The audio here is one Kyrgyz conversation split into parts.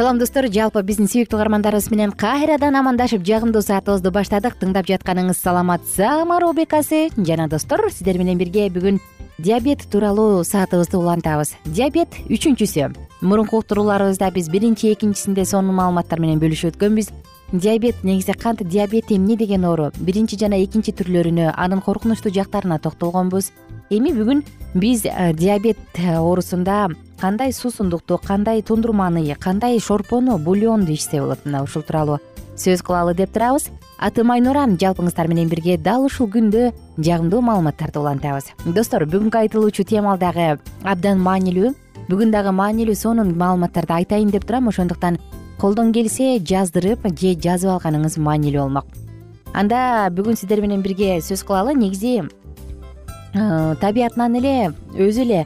салам достор. Жалпы биздин сүйүктүү угармандарыбыз менен кайрадан амандашып жагымдуу саатыбызды баштадык. Тыңдап жатканыңыз саламат. Саама рубрикасы жана достор сиздер менен бирге бүгүн диабет тууралуу саатыбызды улантабыз. Диабет үчүнчүсү. Мурунку уктурууларыбызда биз биринчи экинчисинде сонун маалыматтар менен бөлүшүп өткөнбүз. Диабет негизи кантип диабет эмне деген оору биринчи жана экинчи түрлөрүнө анын коркунучтуу жактарына токтолгонбуз эми бүгүн биз э, диабет э, оорусунда кандай суусундукту кандай тундурманы кандай шорпону бульонду ичсе болот мына ушул тууралуу сөз кылалы деп турабыз. Атым айнуран жалпыңыздар менен бирге дал ушул күндө жагымдуу маалыматтарды улантабыз. Достор бүгүнкү айтылуучу темалар дагы абдан маанилүү бүгүн дагы маанилүү сонун маалыматтарды айтайын деп турам. Ошондуктан колдон келсе жаздырып же жазып алганыңыз маанилүү болмок. Анда бүгүн сиздер менен бирге сөз кылалы негизи табиятынан эле өзү эле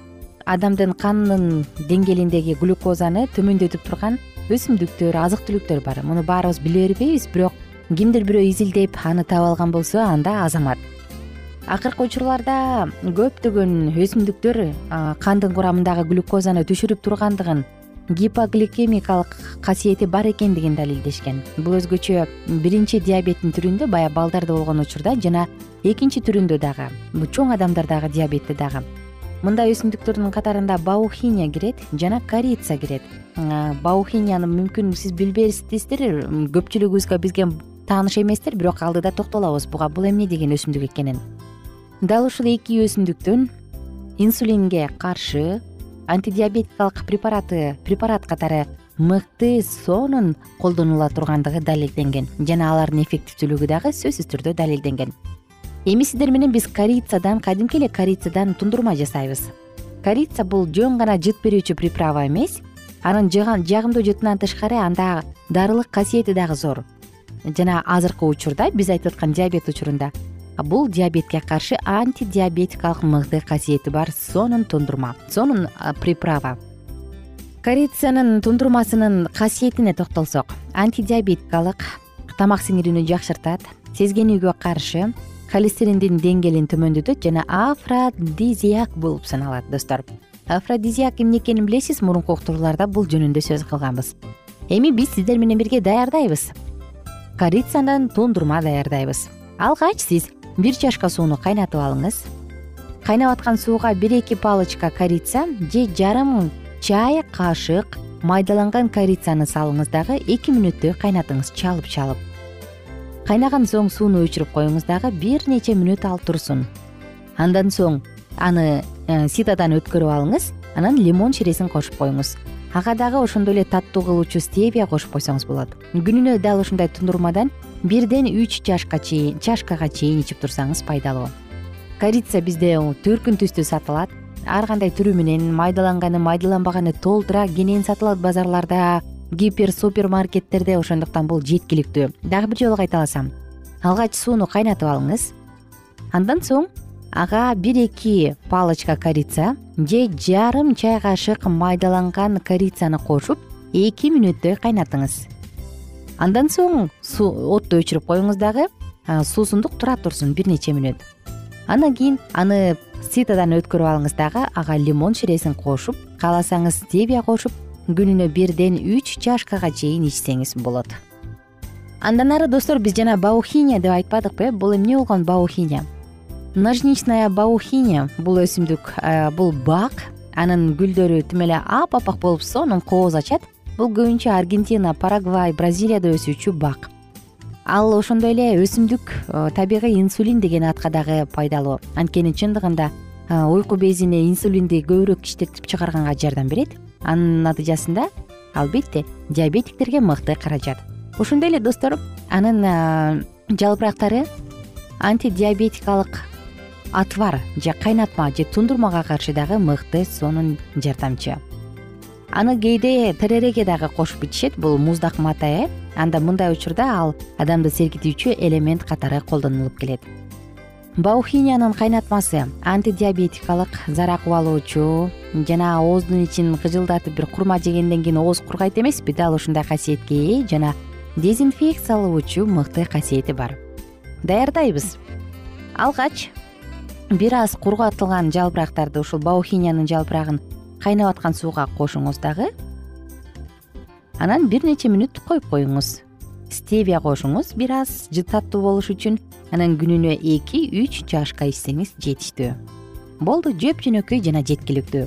адамдын канынын деңгээлиндеги глюкозаны төмөндөтүп турган өсүмдүктөр азык түлүктөр бар. Муну баарыбыз биле бербейбиз бирок кимдир бирөө изилдеп аны таап алган болсо анда азамат. Акыркы учурларда көптөгөн өсүмдүктөр кандын курамындагы глюкозаны түшүрүп тургандыгын гипогликемикалык касиети бар экендигин далилдешкен. Бул өзгөчө биринчи диабеттин түрүндө баягы балдарда болгон учурда жана экинчи түрүндө дагы чоң адамдардагы диабетте дагы. Мындай өсүмдүктөрдүн катарында баухиния кирет жана корица кирет. Баухинияны мүмкүн сиз билбестиздер көпчүлүгүбүзгө бизге тааныш эместир бирок алдыда токтолобуз. Буга бул эмне деген өсүмдүк экенин? Дал ушул эки өсүмдүктүн инсулинге каршы антидиабетикалык препараты препарат катары мыкты сонун колдонула тургандыгы далилденген жана алардын эффективдүүлүгү дагы сөзсүз түрдө далилденген. Эми сиздер менен биз корицадан кадимки эле корицадан тундурма жасайбыз. Корица бул жөн гана жыт берүүчү приправа эмес анын жагымдуу жытынан тышкары анда дарылык касиети дагы зор. Жана азыркы учурда биз айтып аткан диабет учурунда бул диабетке каршы антидиабетикалык мыкты касиети бар сонун тундурма сонун приправа. Корицанын тундурмасынын касиетине токтолсок антидиабетикалык тамак сиңирүүнү жакшыртат сезгенүүгө каршы холестериндин деңгээлин төмөндөтөт жана афродизиак болуп саналат достор. Афродизиак эмне экенин билесиз мурунку уктурууларда бул жөнүндө сөз кылганбыз. Эми биз сиздер менен бирге даярдайбыз. Корицадан тундурма даярдайбыз. Алгач сиз бир чашка сууну кайнатып алыңыз. Кайнап аткан сууга бир эки палочка корица же жарым чай кашык майдаланган корицаны салыңыз дагы эки мүнөттөй кайнатыңыз чалып чалып кайнаган соң сууну өчүрүп коюңуз дагы бир нече мүнөт ал турсун. Андан соң аны э, ситадан өткөрүп алыңыз анан лимон ширесин кошуп коюңуз. Ага дагы ошондой эле таттуу кылуучу стевия кошуп койсоңуз болот. Күнүнө дал ушундай тундурмадан бирден үч жашка чейин чашкага чейин ичип турсаңыз пайдалуу. Корица бизде төркүн түстүү сатылат. Ар кандай түрү менен майдаланганы майдаланбаганы толтура кенен сатылат базарларда гипер супермаркеттерде ошондуктан бул жеткиликтүү. Дагы бир жолу кайталасам алгач сууну кайнатып алыңыз. Андан соң ага бир эки палочка корица же жарым чай кашык майдаланган корицаны кошуп эки мүнөттөй кайнатыңыз андан соң отту өчүрүп коюңуз дагы. Суусундук тура турсун бир нече мүнөт. Андан кийин аны ситодан өткөрүп алыңыз дагы ага лимон ширесин кошуп кааласаңыз стевия кошуп күнүнө бирден үч чашкага чейин ичсеңиз болот. Андан ары достор биз жана баухиня деп айтпадыкпы бул эмне болгон баухиня? Ножничная баухиня. Бул өсүмдүк бул бак. Анын гүлдөрү тим эле апапак болуп сонун кооз ачат бул көбүнчө аргентина парагвай бразилияда өсүүчү бак. Ал ошондой эле өсүмдүк табигый инсулин деген атка дагы пайдалуу. Анткени чындыгында уйку безине инсулинди көбүрөөк иштетип чыгарганга жардам берет. Анын натыйжасында албетте диабетиктерге мыкты каражат. Ошондой эле достор анын жалбырактары антидиабетикалык отвар же кайнатма же тундурмага каршы дагы мыкты сонун жардамчы аны кээде теререге дагы кошуп ичишет. Бул муздак мата э? Анда мындай учурда ал адамды серкитүүчү элемент катары колдонулуп келет. Баухинянын кайнатмасы антидиабетикалык зара кубалоочу жана ооздун ичин кыжылдатып бир курма жегенден кийин ооз кургайт эмеспи дал ушундай касиетке ээ жана дезинфекциялоочу мыкты касиети бар. Даярдайбыз. Алгач бир аз кургатылган жалбырактарды ушул баухинянын жалбырагын кайнап аткан сууга кошуңуз дагы. Анан бир нече мүнөт коюп коюңуз. Стевия кошуңуз бир аз таттуу болуш үчүн анан күнүнө эки үч чашка ичсеңиз жетиштүү. Болду жөп жөнөкөй жана жеткиликтүү.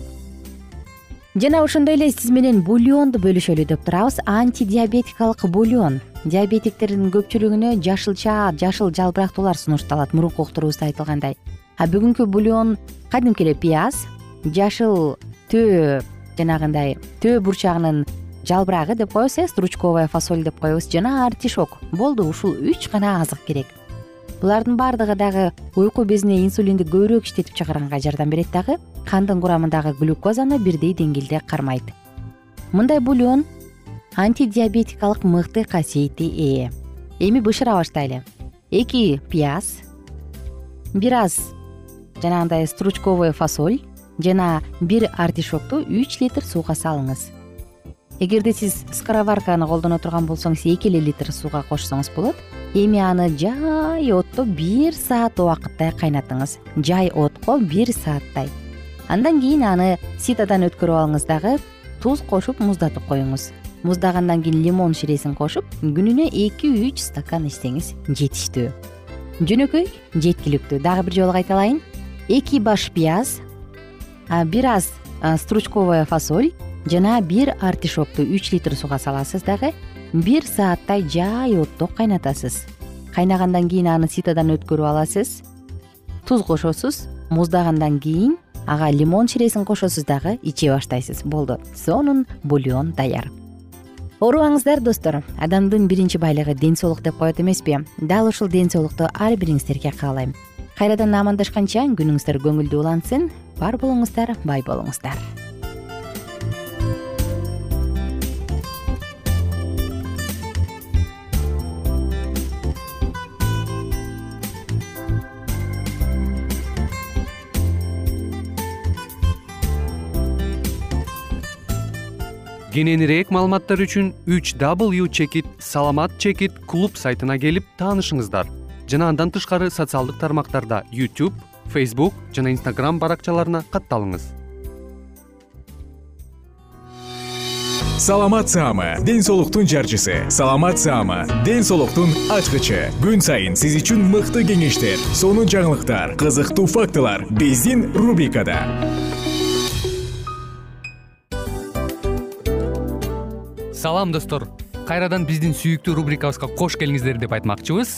Жана ошондой эле сиз менен бульонду бөлүшөлү деп турабыз. Антидиабетикалык бульон. Диабетиктердин көпчүлүгүнө жашылча жашыл жалбырактуулар сунушталат. Мурунку уктурубузда айтылгандай. А бүгүнкү бульон кадимки эле пияз жашыл төө жанагындай төө бурчагынын жалбырагы деп коебуз э стручковая фасоль деп коебуз жана артишок. Болду ушул үч гана азык керек. Булардын баардыгы дагы уйку безине инсулинди көбүрөөк иштетип чыгарганга жардам берет дагы кандын курамындагы глюкозаны бирдей деңгээлде кармайт. Мындай бульон антидиабетикалык мыкты касиетти ээ эми бышыра баштайлы. Эки пияз бир аз жанагындай стручковый фасоль жана бир артишокту үч литр сууга салыңыз. Эгерде сиз скороварканы колдоно турган болсоңуз эки эле литр сууга кошсоңуз болот эми аны жай отто бир саат убакыттай кайнатыңыз. Жай отко бир сааттай. Андан кийин аны ситодан өткөрүп алыңыз дагы туз кошуп муздатып коюңуз. Муздагандан кийин лимон ширесин кошуп күнүнө эки үч стакан ичсеңиз жетиштүү. Жөнөкөй жеткиликтүү. Дагы бир жолу кайталайын. Эки баш пияз бир аз стручковая фасоль жана бир артишокту үч литр сууга саласыз дагы бир сааттай жай отто кайнатасыз. Кайнагандан кийин аны ситодан өткөрүп аласыз. Туз кошосуз муздагандан кийин ага лимон ширесин кошосуз дагы иче баштайсыз. Болду. Сонун бульон даяр. Оорубаңыздар достор. Адамдын биринчи байлыгы ден соолук деп коет эмеспи. Дал ушул ден соолукту ар бириңиздерге каалайм кайрадан амандашканча күнүңүздөр көңүлдүү улансын. Бар болуңуздар бай болуңуздар. Кененирээк маалыматтар үчүн үч w чекит саламат чекит клуб сайтына келип таанышыңыздар жана андан тышкары социалдык тармактарда youtube facebook жана instagram баракчаларына катталыңыз. Саламат саама ден соолуктун жарчысы. Саламат саама ден соолуктун ачкычы. Күн сайын сиз үчүн мыкты кеңештер сонун жаңылыктар кызыктуу фактылар биздин рубрикада. Салам достор. Кайрадан биздин сүйүктүү рубрикабызга кош келиңиздер деп айтмакчыбыз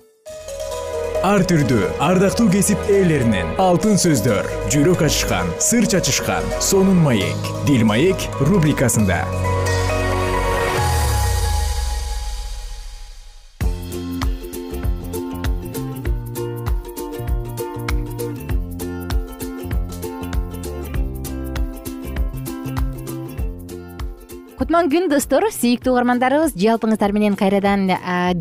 ар түрдүү ардактуу кесип ээлеринен алтын сөздөр жүрөк ачышкан сыр чачышкан сонун маек дил маек рубрикасында. Кутман күн достор сүйүктүү угармандарыбыз жалпыңыздар менен кайрадан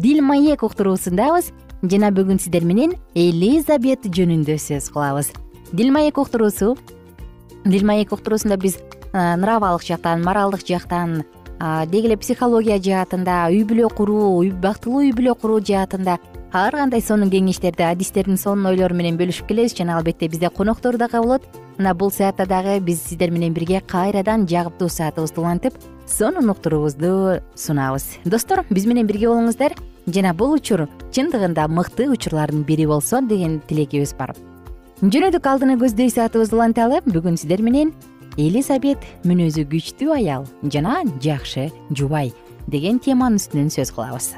дил маек уктуруусундабыз жана бүгүн сиздер менен элизабет жөнүндө сөз кылабыз. Дил маек уктуруусу. Дил маек уктуруусунда биз нравалык жактан моралдык жактан деги эле психология жаатында үй бүлө куруу бактылуу үй бүлө куруу жаатында ар кандай сонун кеңештерди адистердин сонун ойлору менен бөлүшүп келебиз. Жана албетте бизде коноктор дагы болот мына бул саатта дагы биз сиздер менен бирге кайрадан жагыптуу саатыбызды улантып сонун уктуруубузду сунабыз. Достор биз менен бирге болуңуздар жана бул учур чындыгында мыкты учурлардын бири болсо деген тилегибиз бар. Жөнөдүк алдыны көздөй саатыбызды уланталы бүгүн сиздер менен элизабет мүнөзү күчтүү аял жана жакшы жубай деген теманын үстүнөн сөз кылабыз.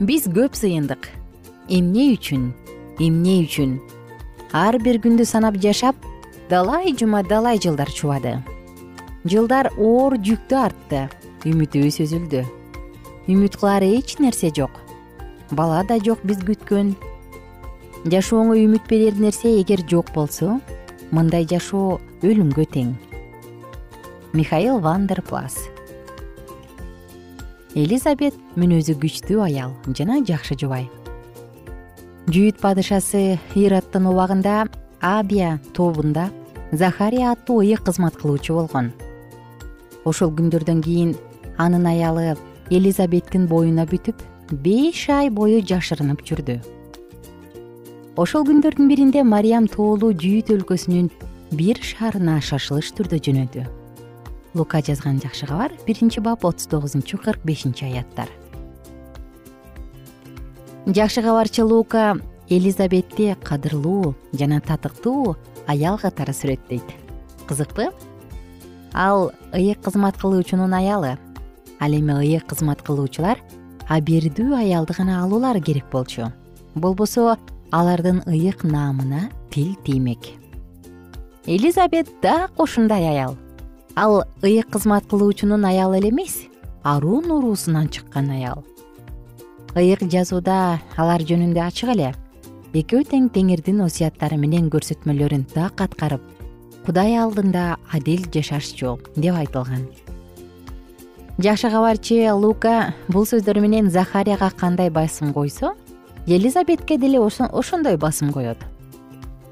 Биз көп сыйындык. Эмне үчүн? Эмне үчүн? Ар бир күндү санап жашап далай жума далай жылдар чубады. Жылдар оор жүктү артты үмүтүбүз үзүлдү үмүт кылар эч нерсе жок. Бала да жок биз күткөн. Жашооңо үмүт берер нерсе эгер жок болсо мындай жашоо өлүмгө тең. Михаил вандер плас элизабет мүнөзү күчтүү аял жана жакшы жубай. Жүйүт падышасы ираттын убагында абия тобунда захария аттуу ыйык кызмат кылуучу болгон. Ошол күндөрдөн кийин анын аялы элизабеттин боюна бүтүп беш ай бою жашырынып жүрдү. Ошол күндөрдүн биринде мариям тоолуу жүйүт өлкөсүнүн бир шаарына шашылыш түрдө жөнөдү. Лука жазган жакшы кабар биринчи бап отуз тогузунчу кырк бешинчи аяттар. Жакшы кабарчы лука элизабетти кадырлуу жана татыктуу аял катары сүрөттөйт кызыкпы ал ыйык кызмат кылуучунун аялы ал эми ыйык кызмат кылуучулар абердүү аялды гана алуулары керек болчу. Болбосо алардын ыйык наамына тил тиймек. Элизабет так ушундай аял. Ал ыйык кызмат кылуучунун аялы эле эмес арун уруусунан чыккан аял. Ыйык жазууда алар жөнүндө ачык эле. Экөө тең теңирдин осуяттары менен көрсөтмөлөрүн так аткарып кудай алдында адил жашашчу деп айтылган жакшы кабарчы лука бул сөздөр менен захарияга кандай басым койсо элизабетке деле ошондой басым коет.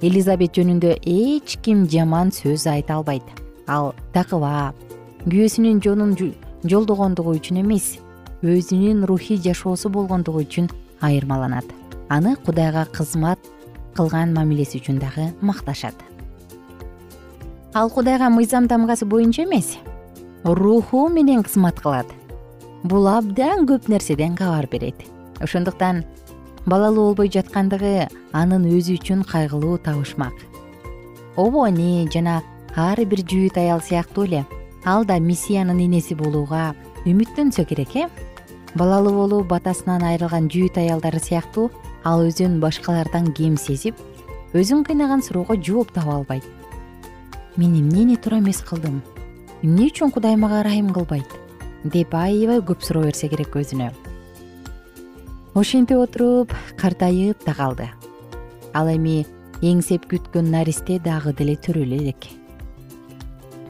Элизабет жөнүндө эч ким жаман сөз айта албайт. Ал такыба күйөөсүнүн жолун жолдогондугу үчүн эмес өзүнүн рухий жашоосу болгондугу үчүн айырмаланат. Аны кудайга кызмат кылган мамилеси үчүн дагы макташат. Ал кудайга мыйзам тамгасы боюнча эмес руху менен кызмат кылат. Бул абдан көп нерседен кабар берет. Ошондуктан балалуу болбой жаткандыгы анын өзү үчүн кайгылуу табышмак. Обони жана ар бир жүйүт аял сыяктуу эле ал да миссиянын энеси болууга үмүттөнсө керек э? Балалуу болуу батасынан айрылган жүйүт аялдары сыяктуу ал өзүн башкалардан кем сезип өзүн кыйнаган суроого жооп таба албайт. Мен эмнени туура эмес кылдым эмне үчүн кудай мага ырайым кылбайт? деп аябай көп суроо берсе керек өзүнө. Ошентип отуруп картайып да калды. Ал эми эңсеп күткөн наристе дагы деле төрөлө элек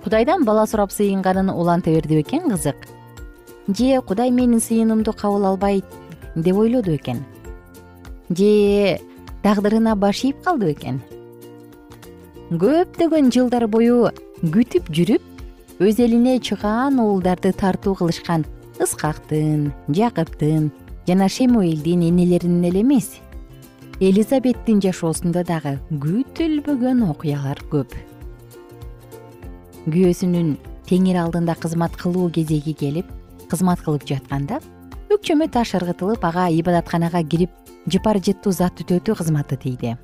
кудайдан бала сурап сыйынганын уланта берди бекен кызык? Же кудай менин сыйынымды кабыл албайт деп ойлоду бекен же тагдырына баш ийип калды бекен көптөгөн жылдар бою күтүп жүрүп өз элине чыгаан уулдарды тартуу кылышкан ыскактын жакыптын жана шемуэлдин энелеринен эле эмес. Элизабеттин жашоосунда дагы күтүлбөгөн окуялар көп. Күйөөсүнүн теңир алдында кызмат кылуу кезеги келип кызмат кылып жатканда өкчөмө таш ыргытылып ага ибадатканага кирип жыпар жыттуу зат түтөтүү кызматы тийди.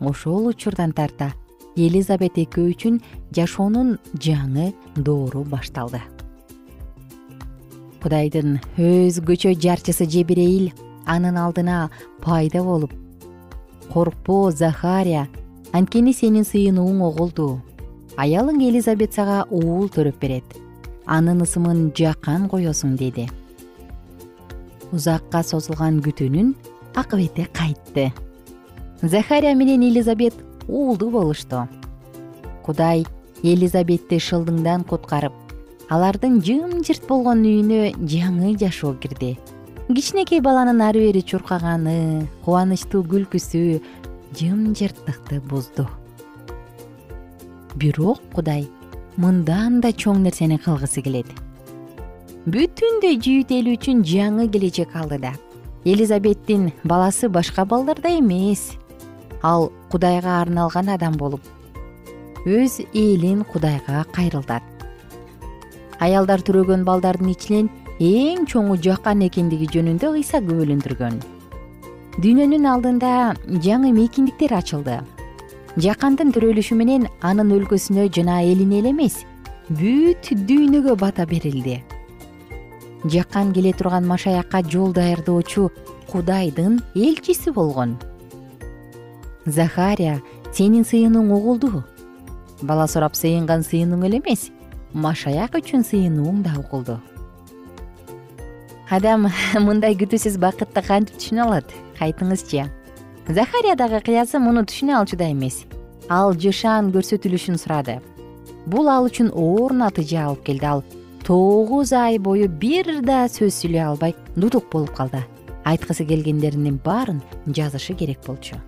Ошол учурдан тарта элизабет экөө үчүн жашоонун жаңы доору башталды. Кудайдын өзгөчө жарчысы жебирейил анын алдына пайда болуп коркпоо захария анткени сенин сыйынууң оголду аялың элизабет сага уул төрөп берет анын ысымын жакан коесуң деди. Узакка созулган күтүүнүн акыбети кайтты. Захария менен элизабет уулду болушту. Кудай элизабетти шылдыңдан куткарып алардын жымжырт болгон үйүнө жаңы жашоо кирди. Кичинекей баланын ары бери чуркаганы кубанычтуу күлкүсү жымжырттыкты бузду. Бирок кудай мындан да чоң нерсени кылгысы келет. Бүтүндөй жүйүт эл үчүн жаңы келечек алдыда элизабеттин баласы башка балдардай эмес ал кудайга арналган адам болуп өз элин кудайга кайрылтат аялдар төрөгөн балдардын ичинен эң чоңу жакан экендиги жөнүндө ыйса күбөлөндүргөн дүйнөнүн алдында жаңы мейкиндиктер ачылды. Жакандын төрөлүшү менен анын өлкөсүнө жана элине эле эмес бүт дүйнөгө бата берилди. Жакан келе турган машаякка жол даярдоочу кудайдын элчиси болгон захария сенин сыйынууң угулду бала сурап сыйынган сыйынууң эле эмес машаяк үчүн сыйынууң да угулду. Адам мындай күтүүсүз бакытты кантип түшүнө алат? Айтыңызчы захария дагы кыясы муну түшүнө алчу да эмес. Ал жышаан көрсөтүлүшүн сурады. Бул ал үчүн оор натыйжа алып келди. Ал тогуз ай бою бир да сөз сүйлөй албай дудук болуп калды. Айткысы келгендеринин баарын жазышы керек болчу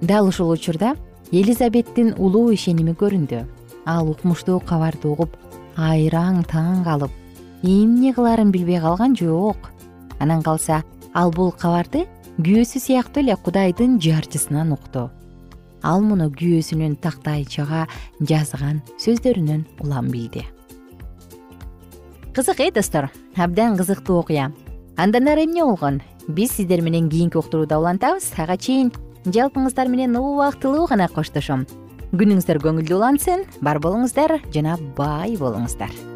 дал ушул учурда элизабеттин улуу ишеними көрүндү. Ал укмуштуу кабарды угуп айраң таң калып эмне кылаарын билбей калган жок. Анан калса ал бул кабарды күйөөсү сыяктуу эле кудайдын жарчысынан укту. Ал муну күйөөсүнүн тактайчага жазган сөздөрүнөн улам билди. Кызык э достор? Абдан кызыктуу окуя андан ары эмне болгон? Биз сиздер менен кийинки уктурууда улантабыз. Ага чейин жалпыңыздар менен убактылуу гана коштошом. Күнүңүздөр көңүлдүү улансын бар болуңуздар жана бай болуңуздар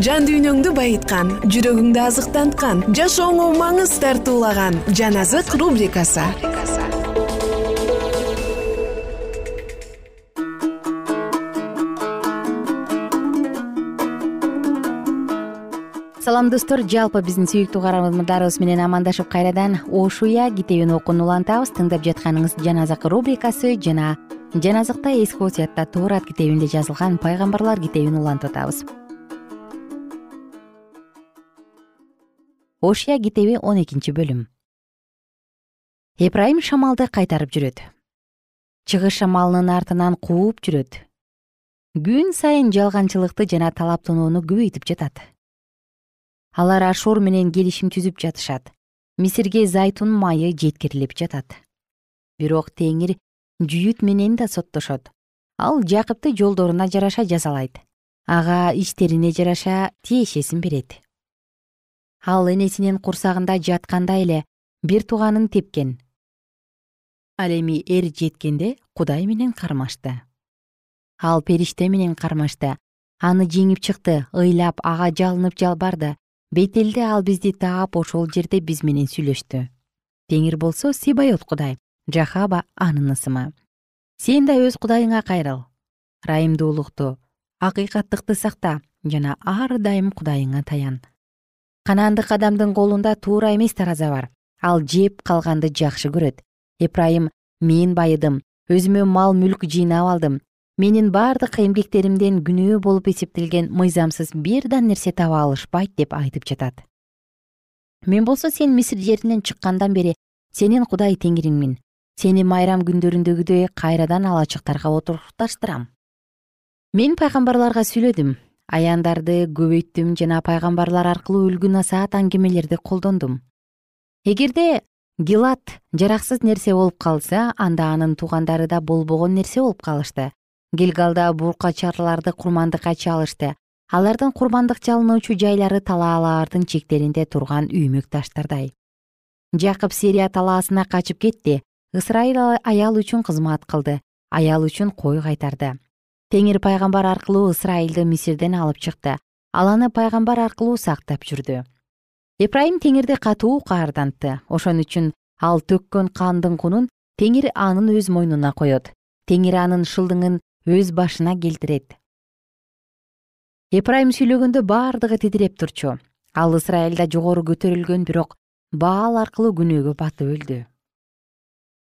жан дүйнөңдү байыткан жүрөгүңдү азыктанткан жашооңо маңыз тартуулаган жан азык рубрикасы. Салам достор. Жалпы биздин сүйүктүү каармандарыбыз менен амандашып кайрадан ошуя китебин окууну улантабыз тыңдап жатканыңыз жан азык рубрикасы жана жан азыкта эски осуятта тоорат китебинде жазылган пайгамбарлар китебин улантып атабыз ошуя китеби он экинчи бөлүм. Эпрайым шамалды кайтарып жүрөт. Чыгыш шамалынын артынан кууп жүрөт. Күн сайын жалганчылыкты жана талаптанууну көбөйтүп жатат. Алар ашур менен келишим түзүп жатышат. Мисирге зайтун майы жеткирилип жатат. Бирок теңир жүйүт менен да соттошот. Ал жакыпты жолдоруна жараша жазалайт ага иштерине жараша тиешесин берет ал энесинин курсагында жатканда эле бир тууганын тепкен. Ал эми эр жеткенде кудай менен кармашты. Ал периште менен кармашты. Аны жеңип чыкты ыйлап ага жалынып жалбарды. Бетелде ал бизди таап ошол жерде биз менен сүйлөштү. Теңир болсо сибайот кудай жахаба анын ысымы. Сен да өз кудайыңа кайрыл. Ырайымдуулукту акыйкаттыкты сакта жана ар дайым кудайыңа таян канаандык адамдын колунда туура эмес тараза бар. Ал жеп калганды жакшы көрөт. Эпрайым мен байыдым. Өзүмө мал мүлк жыйнап алдым. Менин бардык эмгектеримден күнөө болуп эсептелген мыйзамсыз бир да нерсе таба алышпайт деп айтып жатат. Мен болсо сен мисир жеринен чыккандан бери сенин кудай теңириңмин сени майрам күндөрүндөгүдөй кайрадан алачыктарга отурукташтырам мен пайгамбарларга сүйлөдүм аяндарды көбөйттүм жана пайгамбарлар аркылуу үлгү насаат аңгемелерди колдондум. Эгерде гилат жараксыз нерсе болуп калса анда анын туугандары да болбогон нерсе болуп калышты. Гилгалда буркачарларды курмандыкка чалышты. Алардын курмандык чалынуучу жайлары талаалардын чектеринде турган үймөк таштардай. Жакып сирия талаасына качып кетти. Ысрайыл аял үчүн кызмат кылды. Аял үчүн кой кайтарды теңир пайгамбар аркылуу ысрайылды мисирден алып чыкты. Ал аны пайгамбар аркылуу сактап жүрдү. Эпрайым теңирди катуу каардантты. Ошон үчүн ал төккөн кандын кунун теңир анын өз мойнуна коет теңир анын шылдыңын өз башына келтирет. Эпрайым сүйлөгөндө бардыгы титиреп турчу. Ал ысрайылда жогору көтөрүлгөн бирок баал аркылуу күнөөгө батып өлдү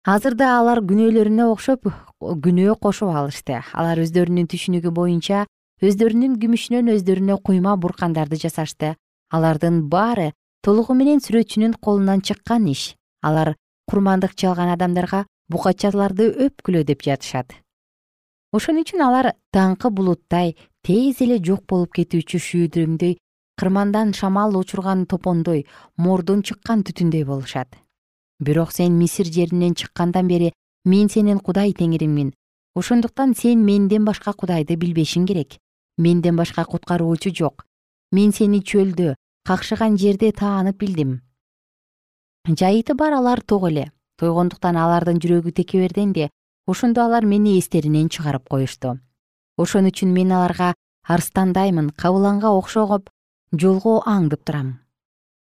азыр да алар күнөөлөрүнө окшоп күнөө кошуп алышты. Алар өздөрүнүн түшүнүгү боюнча өздөрүнүн күмүшүнөн өздөрүнө куйма буркандарды жасашты. Алардын баары толугу менен сүрөтчүнүн колунан чыккан иш. Алар курмандык чалган адамдарга букачаларды өпкүлө деп жатышат. Ошон үчүн алар таңкы булуттай тез эле жок болуп кетүүчү шүйдүрөмдөй кырмандан шамал учурган топондой мордон чыккан түтүндөй болушат бирок сен мисир жеринен чыккандан бери мен сенин кудай теңириңмин ошондуктан сен менден башка кудайды билбешиң керек. Менден башка куткаруучу жок. Мен сени чөлдө какшыган жерде таанып билдим. Жайыты бар алар ток эле. Тойгондуктан алардын жүрөгү текеберден де ошондо алар мени эстеринен чыгарып коюшту. Ошон үчүн мен аларга арстандаймын кабыланга окшоп жолго аңдып турам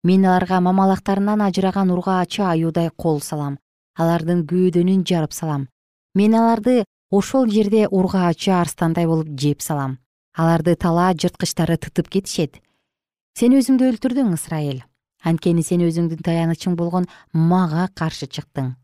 мен аларга мамалактарынан ажыраган ургаачы аюудай кол салам алардын көөдөнүн жарып салам. Мен аларды ошол жерде ургаачы арстандай болуп жеп салам. Аларды талаа жырткычтары тытып кетишет. Сен өзүңдү өлтүрдүң ысрайыл анткени сен өзүңдүн таянычың болгон мага каршы чыктың.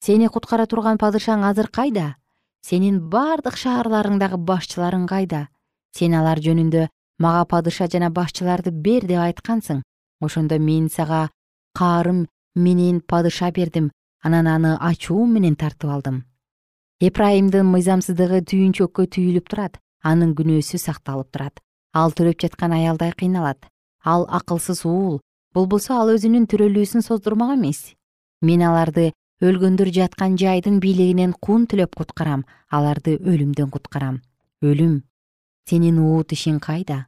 Сени куткара турган падышаң азыр кайда? Сенин бардык шаарларыңдагы башчыларың кайда? Сен алар жөнүндө мага падыша жана башчыларды бер деп айткансың ошондо мен сага каарым менен падыша бердим анан аны ачуум менен тартып алдым. Эпрайымдын мыйзамсыздыгы түйүнчөккө түйүлүп турат анын күнөөсү сакталып турат. Ал төрөп жаткан аялдай кыйналат. Ал акылсыз уул болбосо ал өзүнүн төрөлүүсүн создурмак эмес. Мен аларды өлгөндөр жаткан жайдын бийлигинен кун төлөп куткарам аларды өлүмдөн куткарам. Өлүм сенин уут ишиң кайда?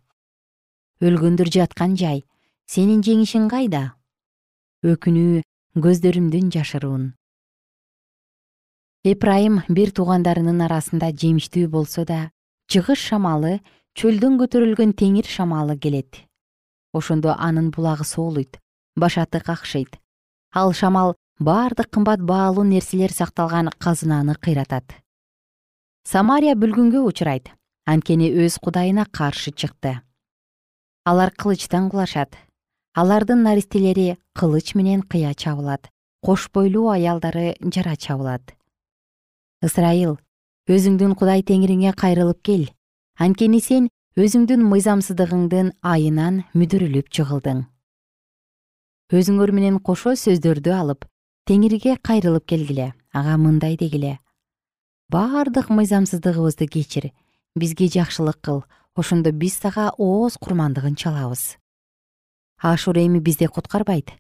Өлгөндөр жаткан жай сенин жеңишиң кайда? Өкүнүү көздөрүмдүн жашыруун. Эпрайым бир туугандарынын арасында жемиштүү болсо да чыгыш шамалы чөлдөн көтөрүлгөн теңир шамалы келет. Ошондо анын булагы соолуйт башаты какшыйт ал шамал бардык кымбат баалуу нерселер сакталган казынаны кыйратат. Самария бүлгүнгө учурайт. Анткени өз кудайына каршы чыкты. Алар кылычтан кулашат алардын наристелери кылыч менен кыя чабылат кош бойлуу аялдары жара чабылат. Ысрайыл өзүңдүн кудай теңириңе кайрылып кел. Анткени сен өзүңдүн мыйзамсыздыгыңдын айынан мүдүрүлүп жыгылдың өзүңөр менен кошо сөздөрдү алып теңирге кайрылып келгиле. Ага мындай дегиле. Баардык мыйзамсыздыгыбызды кечир. Бизге жакшылык кыл. Ошондо биз сага ооз курмандыгын чалабыз ашур эми бизди куткарбайт.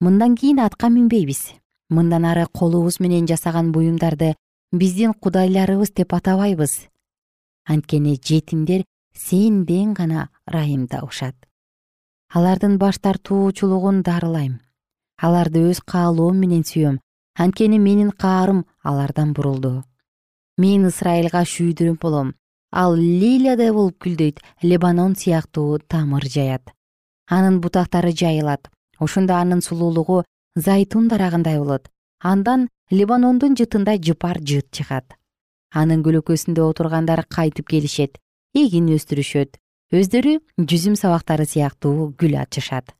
Мындан кийин атка минбейбиз. Мындан ары колубуз менен жасаган буюмдарды биздин кудайларыбыз деп атабайбыз. Анткени жетимдер сенден гана ырайымдашат алардын баш тартуучулугун дарылайм. Аларды өз каалоом менен сүйөм. Анткени менин каарым алардан бурулду. Мен ысрайылга шүйдүрөм болом. Ал лилиядай болуп гүлдөйт лебанон сыяктуу тамыр жаят анын бутактары жайылат. Ошондо анын сулуулугу зайтун дарагындай болот. Андан лебанондун жытында жыпар жыт чыгат. Анын көлөкөсүндө отургандар кайтып келишет эгин өстүрүшөт. Өздөрү жүзүм сабактары сыяктуу гүл ачышат.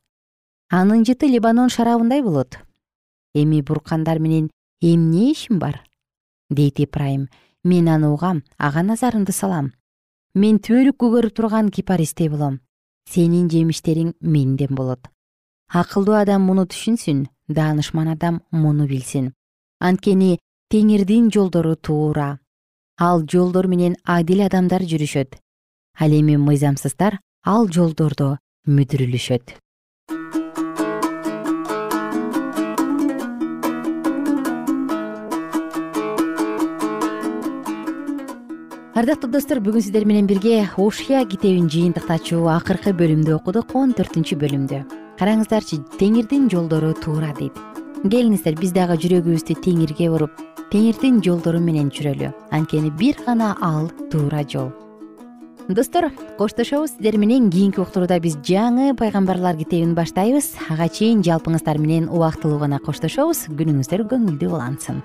Анын жыты лебанон шарабындай болот. Эми буркандар менен эмне ишим бар? дейт ибрайым. Мен аны угам ага назарымды салам. Мен түбөлүк көгөрүп турган кипаристей болом сенин жемиштериң менден болот. Акылдуу адам муну түшүнсүн даанышман адам муну билсин. Анткени теңирдин жолдору туура. Ал жолдор менен адил адамдар жүрүшөт. Ал эми мыйзамсыздар ал жолдордо мүдүрүлүшөт ардактуу достор бүгүн сиздер менен бирге ушия китебин жыйынтыктачу акыркы бөлүмдү окудук он төртүнчү бөлүмдү. Караңыздарчы теңирдин жолдору туура дейт. Келиңиздер биз дагы жүрөгүбүздү теңирге буруп теңирдин жолдору менен жүрөлү. Анткени бир гана ал туура жол. Достор коштошобуз сиздер менен кийинки уктурууда биз жаңы пайгамбарлар китебин баштайбыз. Ага чейин жалпыңыздар менен убактылуу гана коштошобуз. Күнүңүздөр көңүлдүү улансын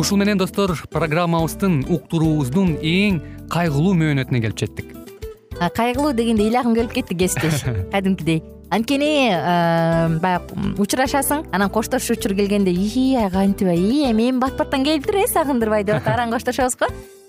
ушул менен достор программабыздын уктуруубуздун эң кайгылуу мөөнөтүнө келип жеттик. Кайгылуу дегенде ыйлагым келип кетти кесиптеш. Кадимкидей. Анткени баягы учурашасың анан коштошуу учур келгенде ии кантип ии эми бат баттан келиптир э сагындырбай деп атып араң коштошобуз го